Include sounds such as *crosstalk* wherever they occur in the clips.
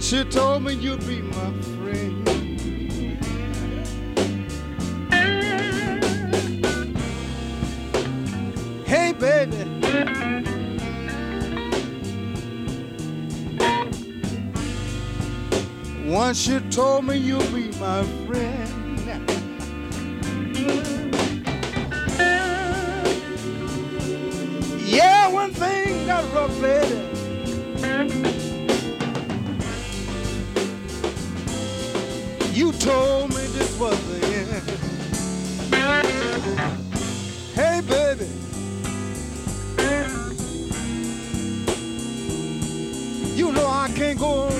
Once you told me you'd be my friend. Hey, baby. Once you told me you'd be my friend. Yeah, one thing got rough, lady. Told me this was the end. Hey, baby. You know I can't go on.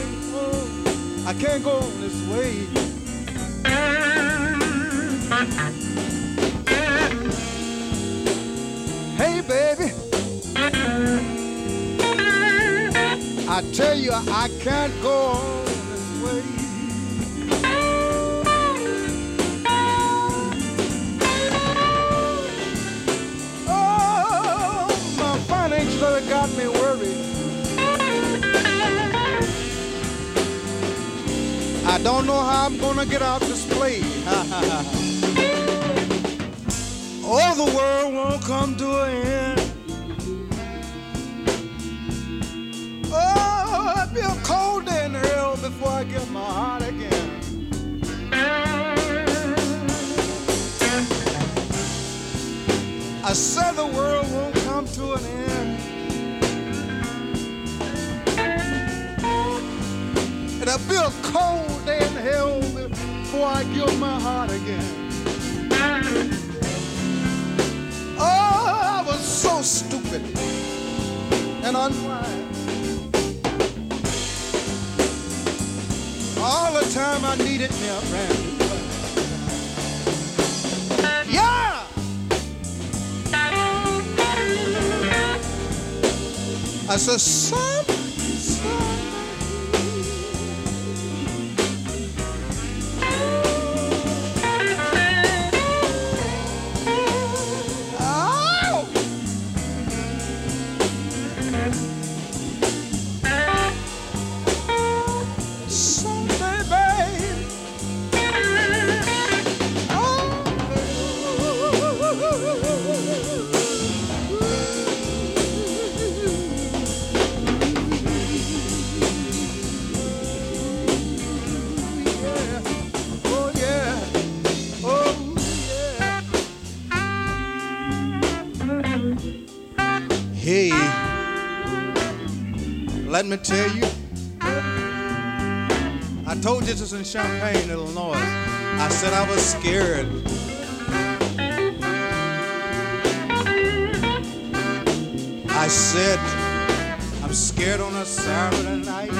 I can't go on this way. Hey, baby. I tell you, I can't go on I'm gonna get out this play. *laughs* All the world won't come to an end. Oh, it'll be a cold day in hell before I get my heart again. I said the world won't come to an end. It'll be a cold before I give my heart again. Oh, I was so stupid and unwise. All the time I needed me brand. Yeah! I said, son. Hey, let me tell you. I told you this in Champaign, Illinois. I said I was scared. I said I'm scared on a Saturday night.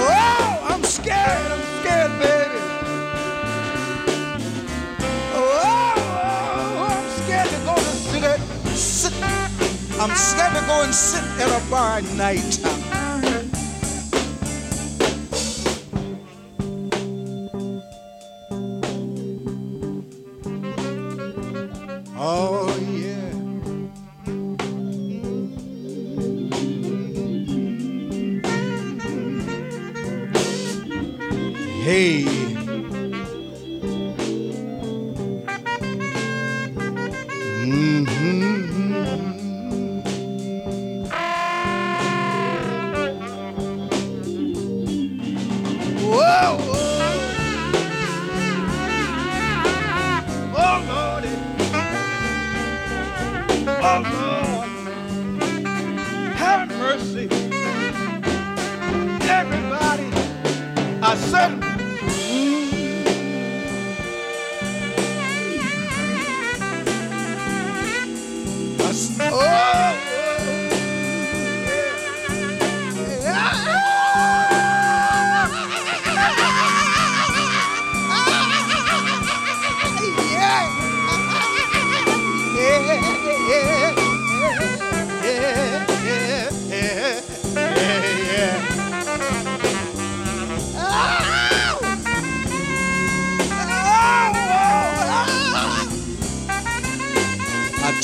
Oh, I'm scared. I'm scared, baby. I'm scared to go and sit at a bar at night.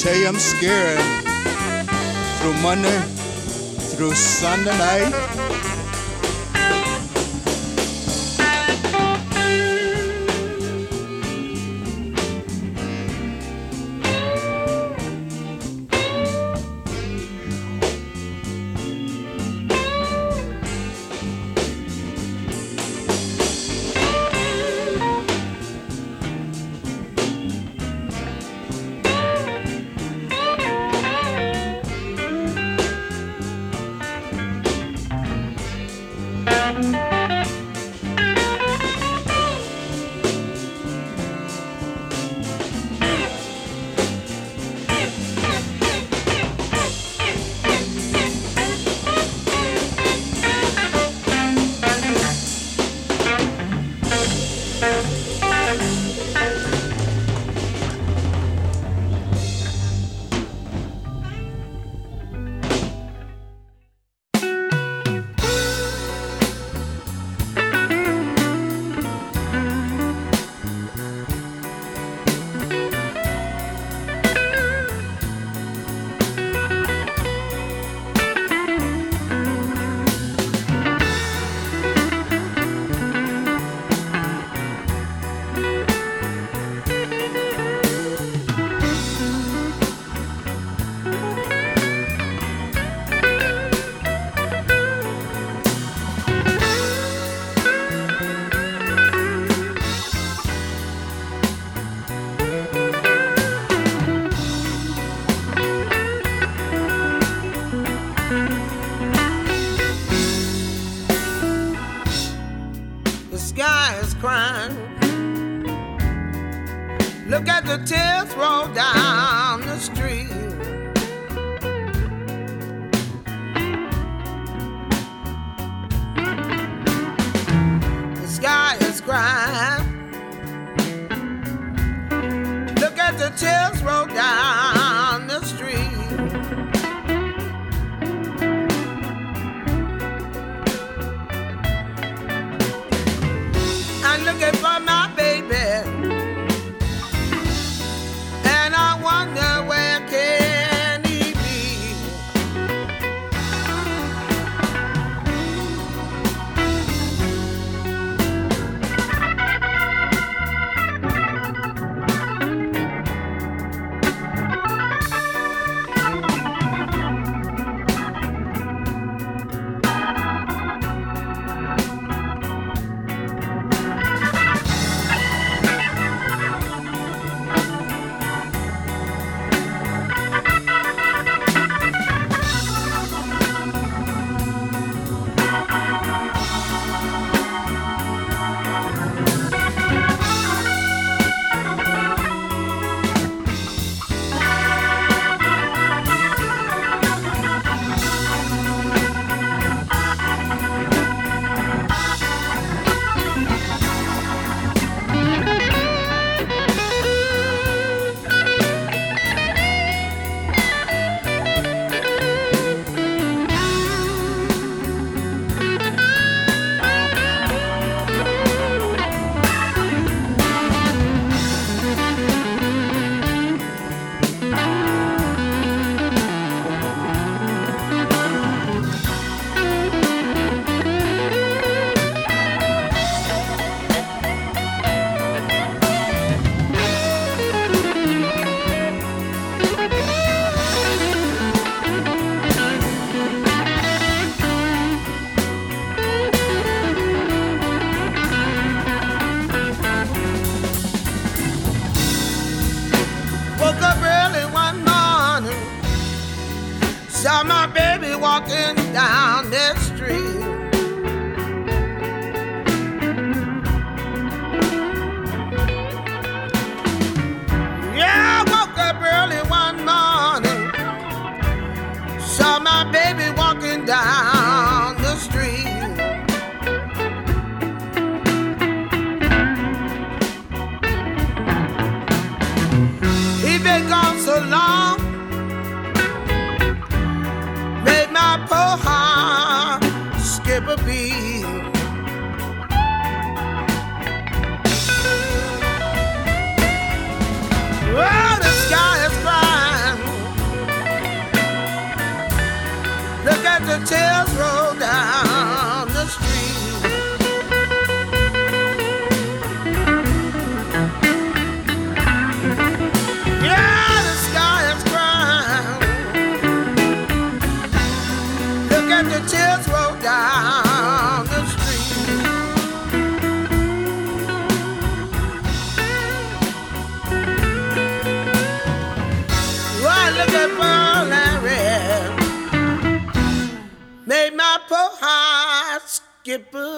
Say I'm scared through Monday through Sunday night. and the tears roll down the street. Oh, look at Red. Made my poor heart skip a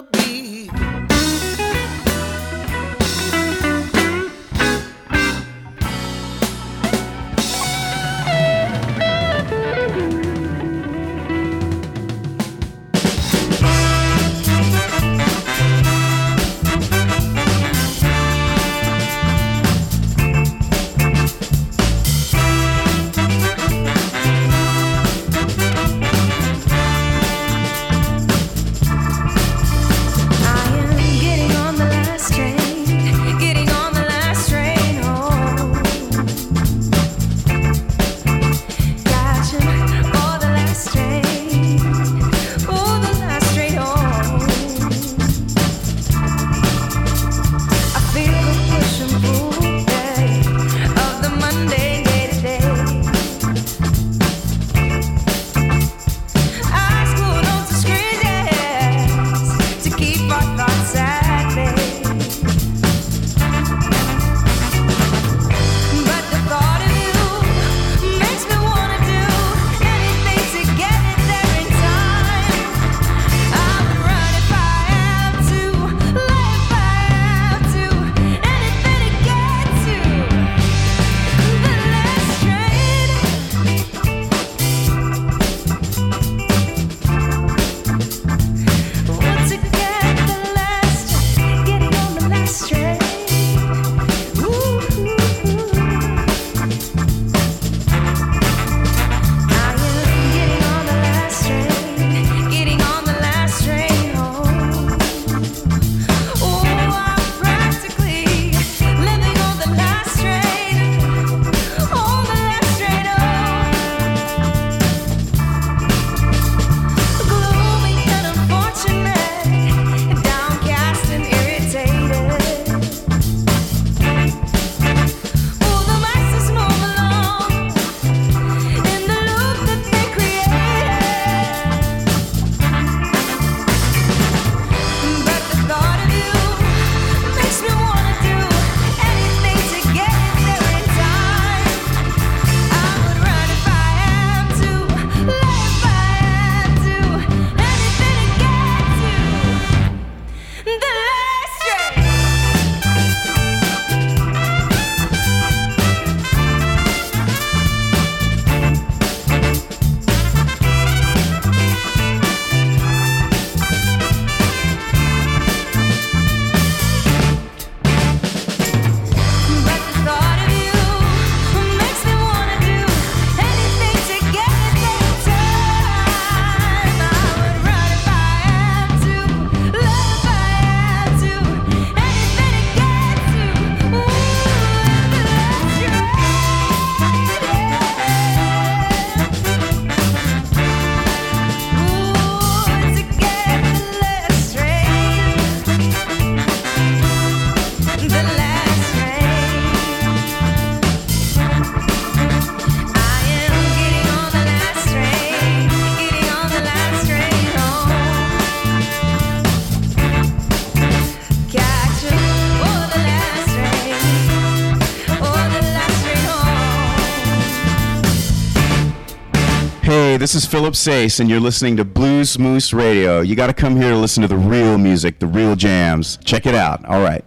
this is Philip Sayce, and you're listening to Blues Moose Radio. You got to come here to listen to the real music, the real jams. Check it out. All right.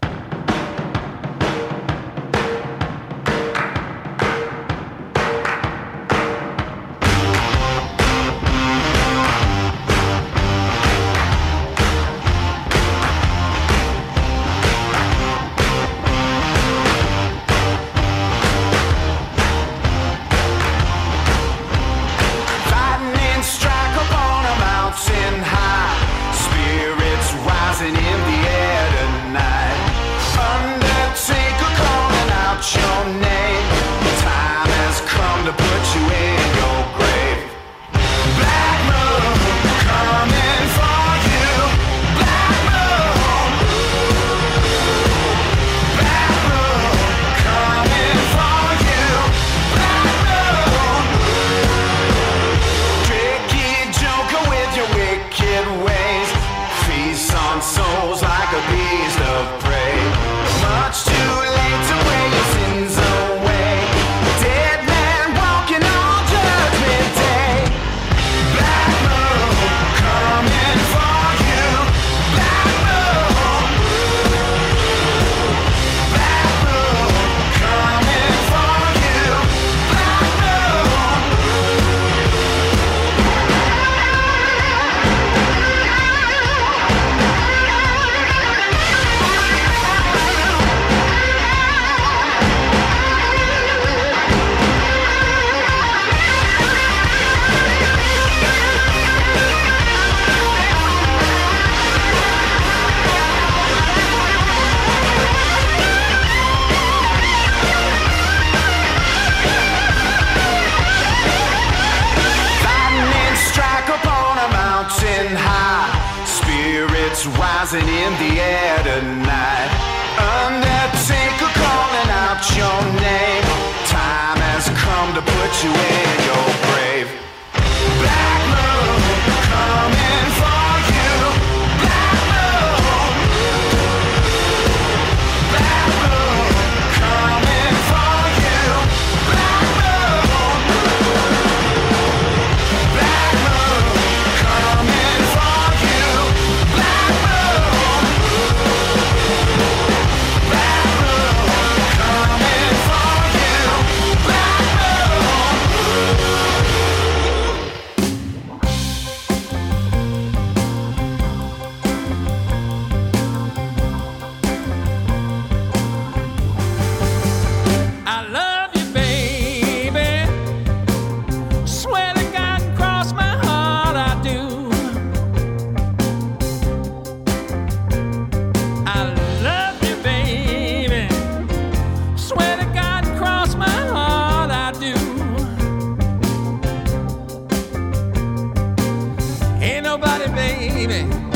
Baby,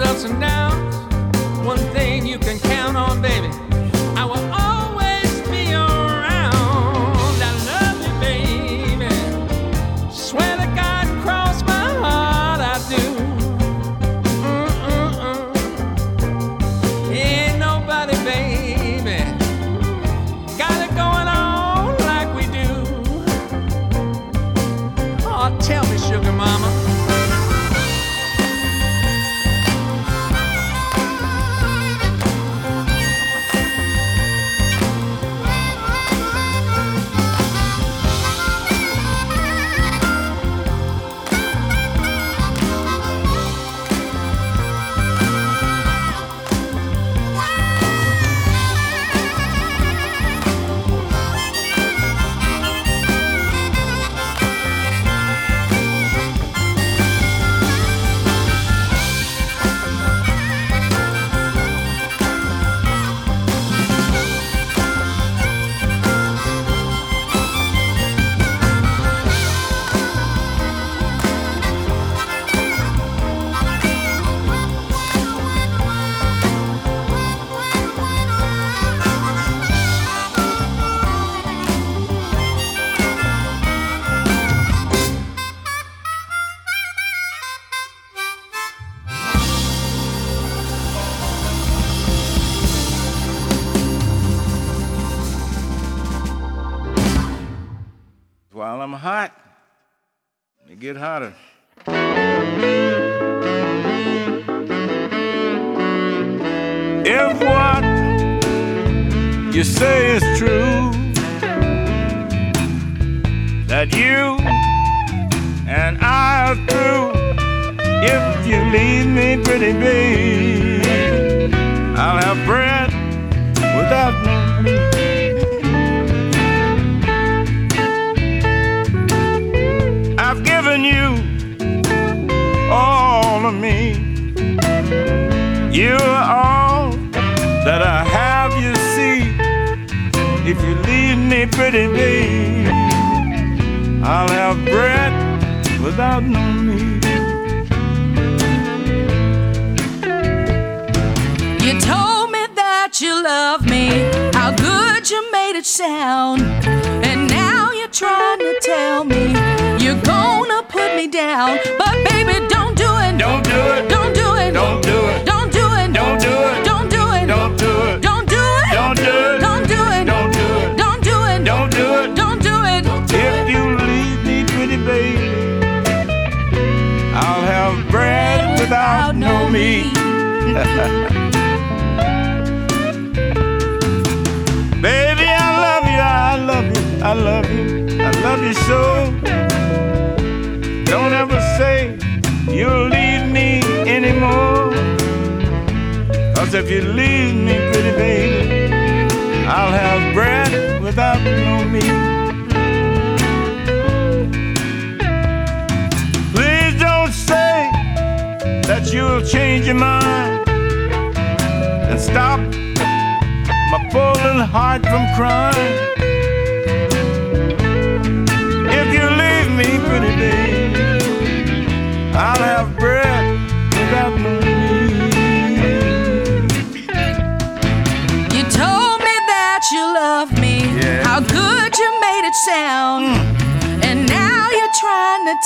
ups and downs. Me down. But baby, don't do it. Don't do it. Don't do it. Don't do it. Don't do it. Don't do it. Don't do it. Don't do it. Don't do it. Don't do it. Don't do it. Don't do it. Don't do it. Don't do it. Don't do it. If you leave me, pretty baby, I'll have bread without no meat. Baby, I love you, I love you, I love you, I love you so. Cause if you leave me, pretty baby, I'll have bread without no meat. Please don't say that you'll change your mind and stop my little heart from crying.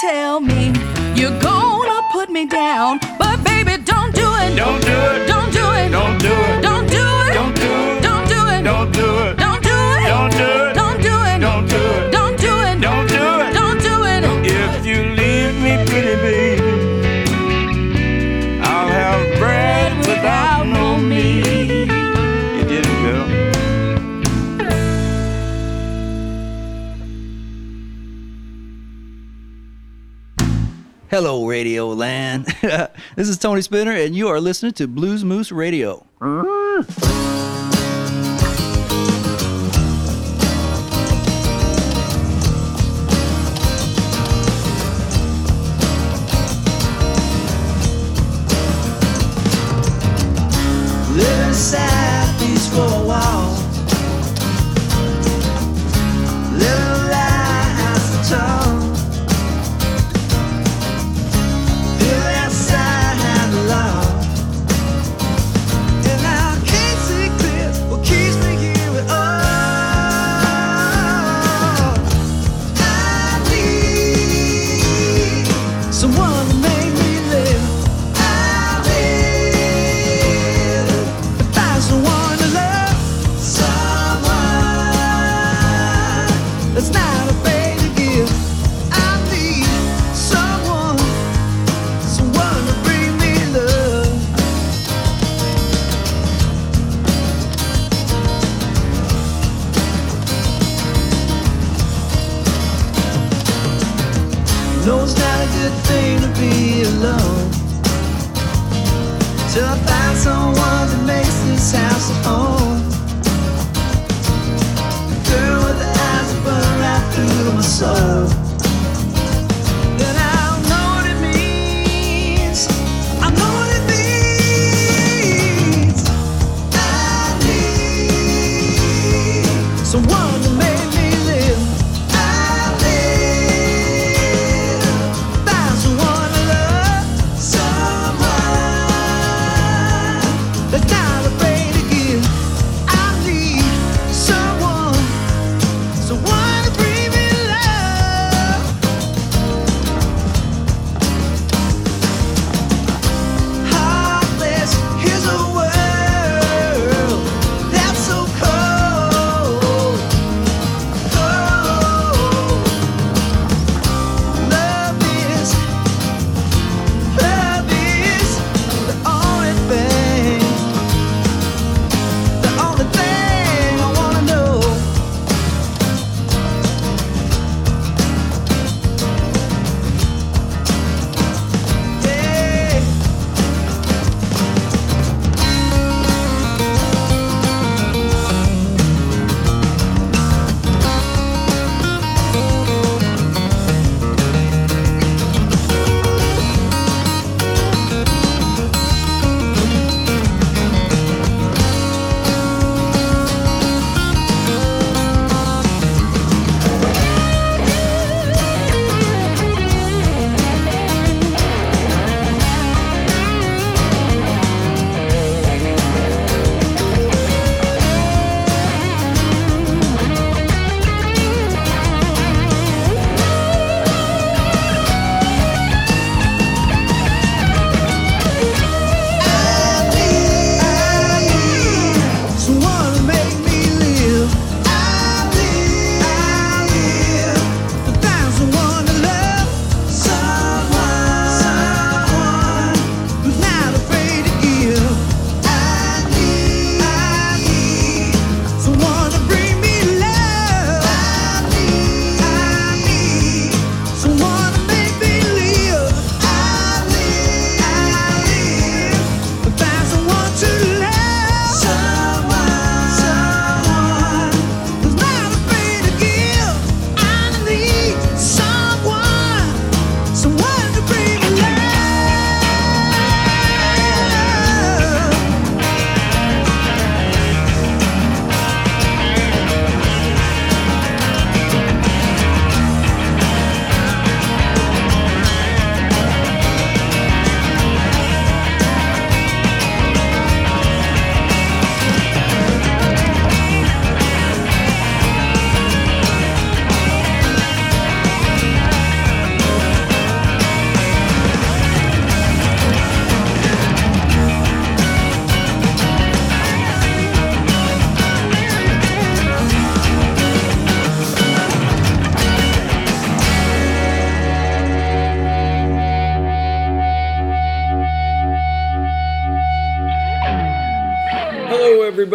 Tell me you're gonna put me down. Hello, Radio Land. *laughs* this is Tony Spinner, and you are listening to Blues Moose Radio. Mm.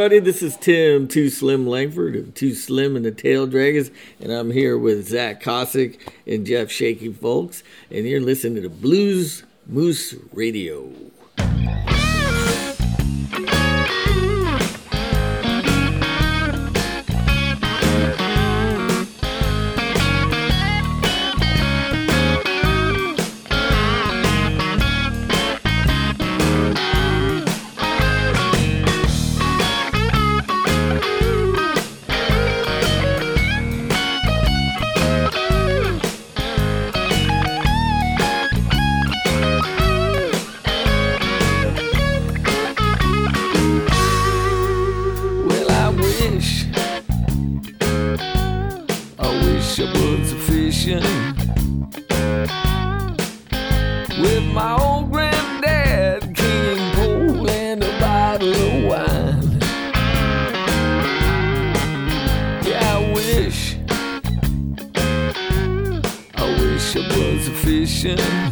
everybody. This is Tim, Too Slim Langford of Too Slim and the Taildraggers, and I'm here with Zach Kasik and Jeff Shaky Fowlkes, and you're listening to Blues Moose Radio. vacation with my old granddad, king and pole, and a bottle of wine. Yeah, I wish, I wish I was a fishing.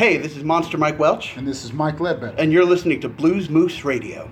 Hey, this is Monster Mike Welch. And this is Mike Ledbetter. And you're listening to Blues Moose Radio.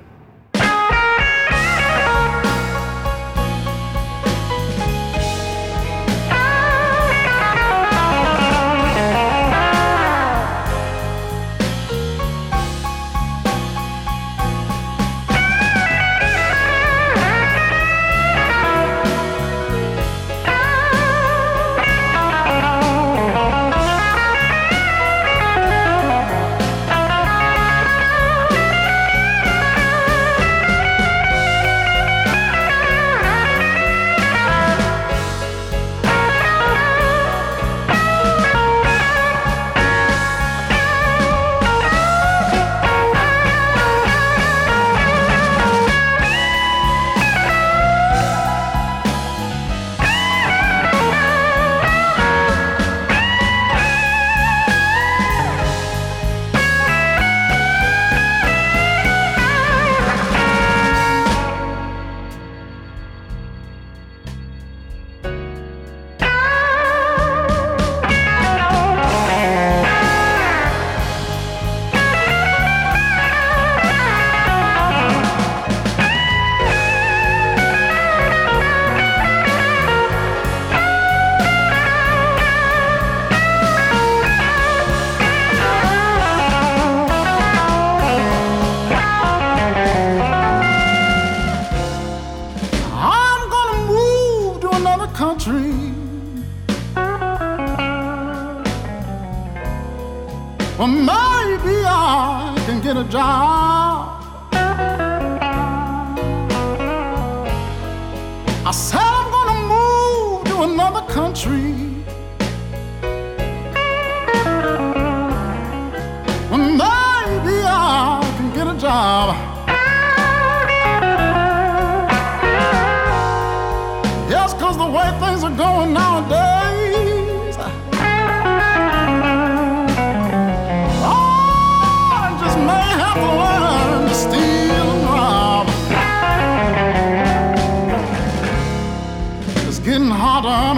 Well, maybe I can get a job. I said I'm gonna move to another country.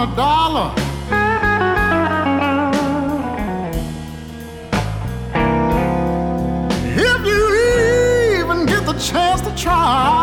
a dollar. If you even get the chance to try.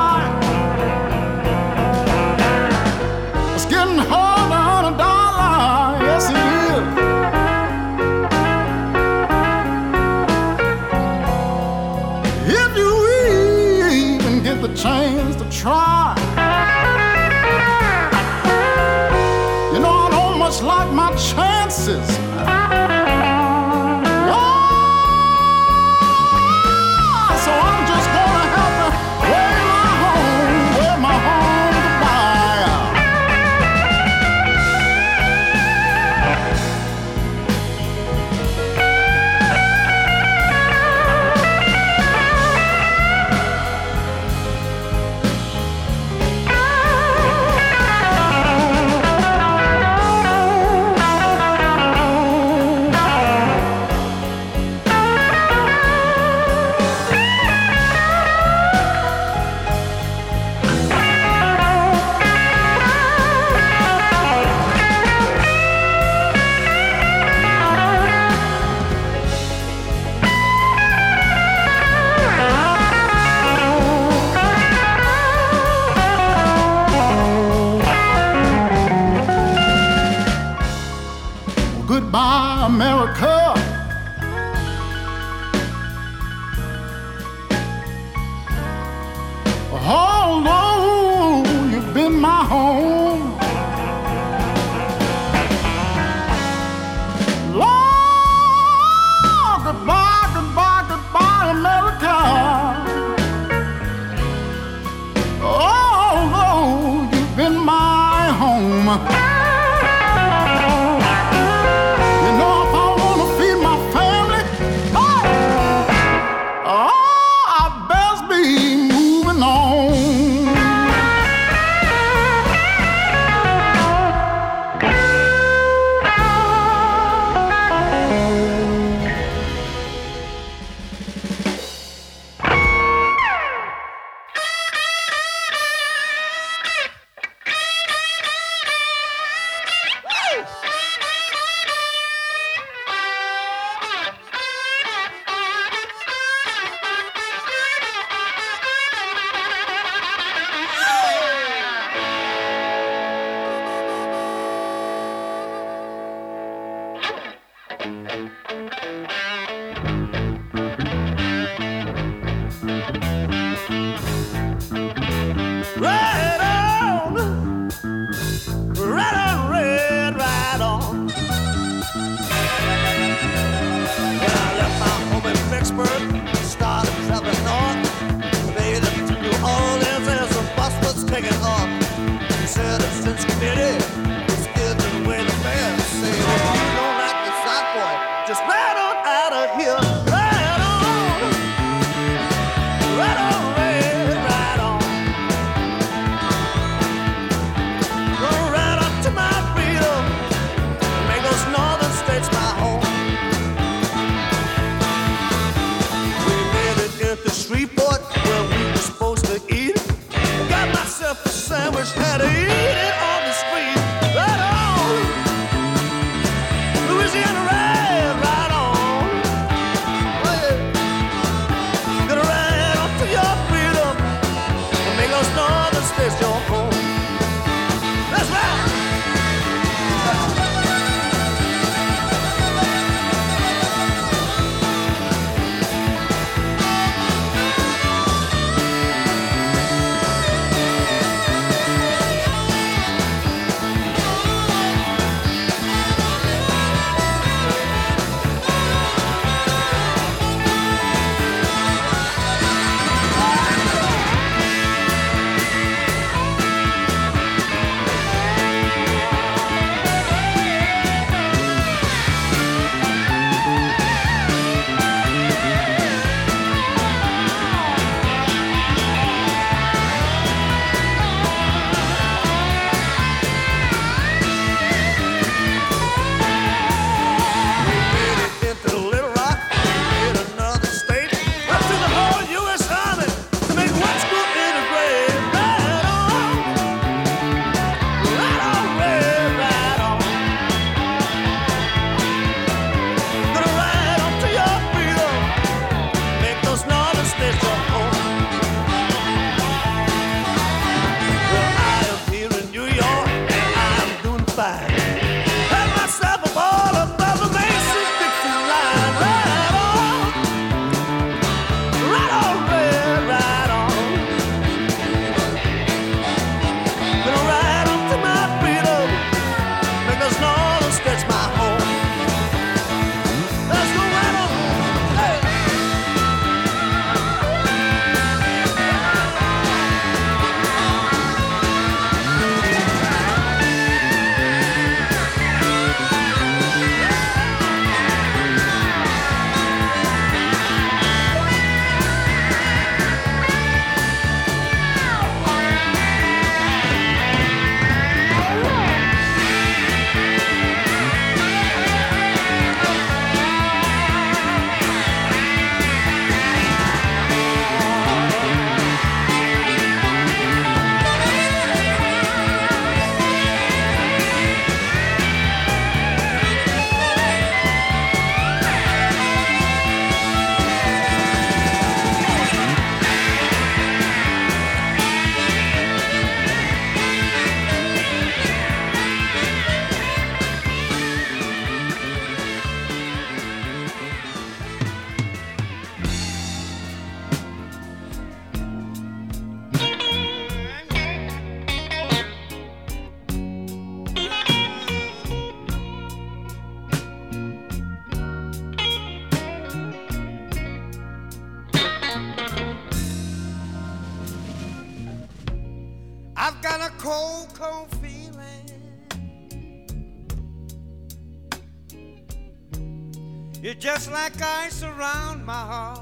Just like ice around my heart.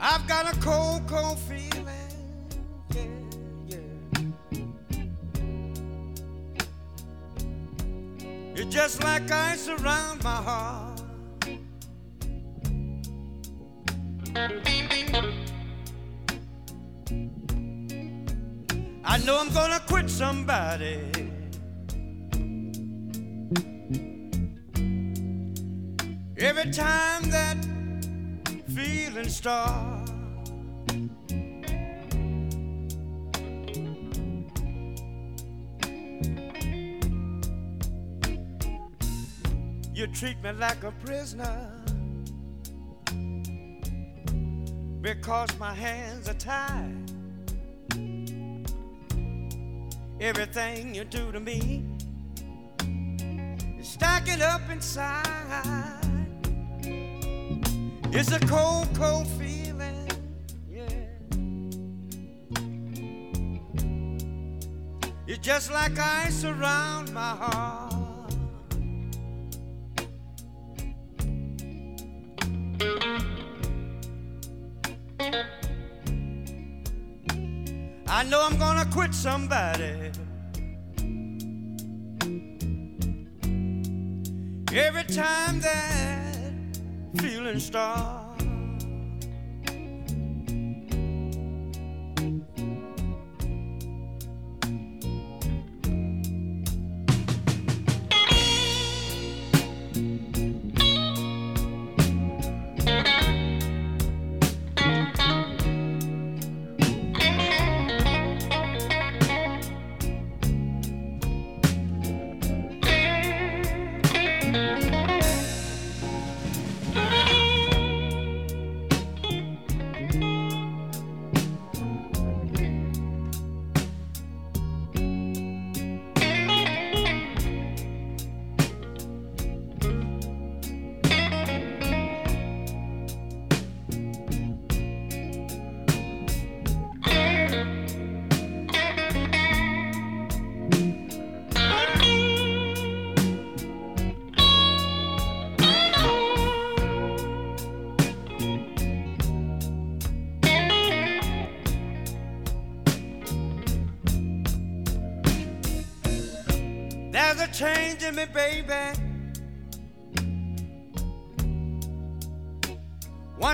I've got a cold, cold feeling. Yeah, yeah. You're just like ice around my heart. Every time that feeling starts. You treat me like a prisoner because my hands are tied. Everything you do to me is stacking up inside. It's a cold, cold feeling, yeah. You're just like ice around my heart. I know I'm gonna quit somebody. Every time that feeling starts.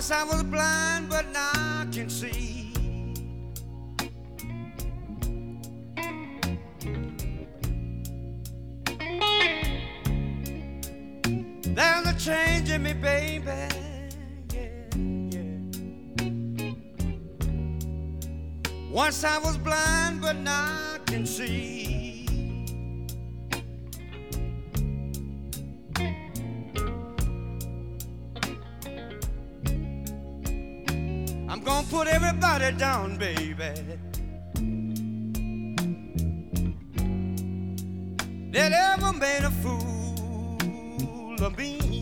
Once I was blind, but now I can see. There's a change in me, baby. Yeah, yeah. Once I was blind, but now I can see. Put everybody down, baby. That ever made a fool of me.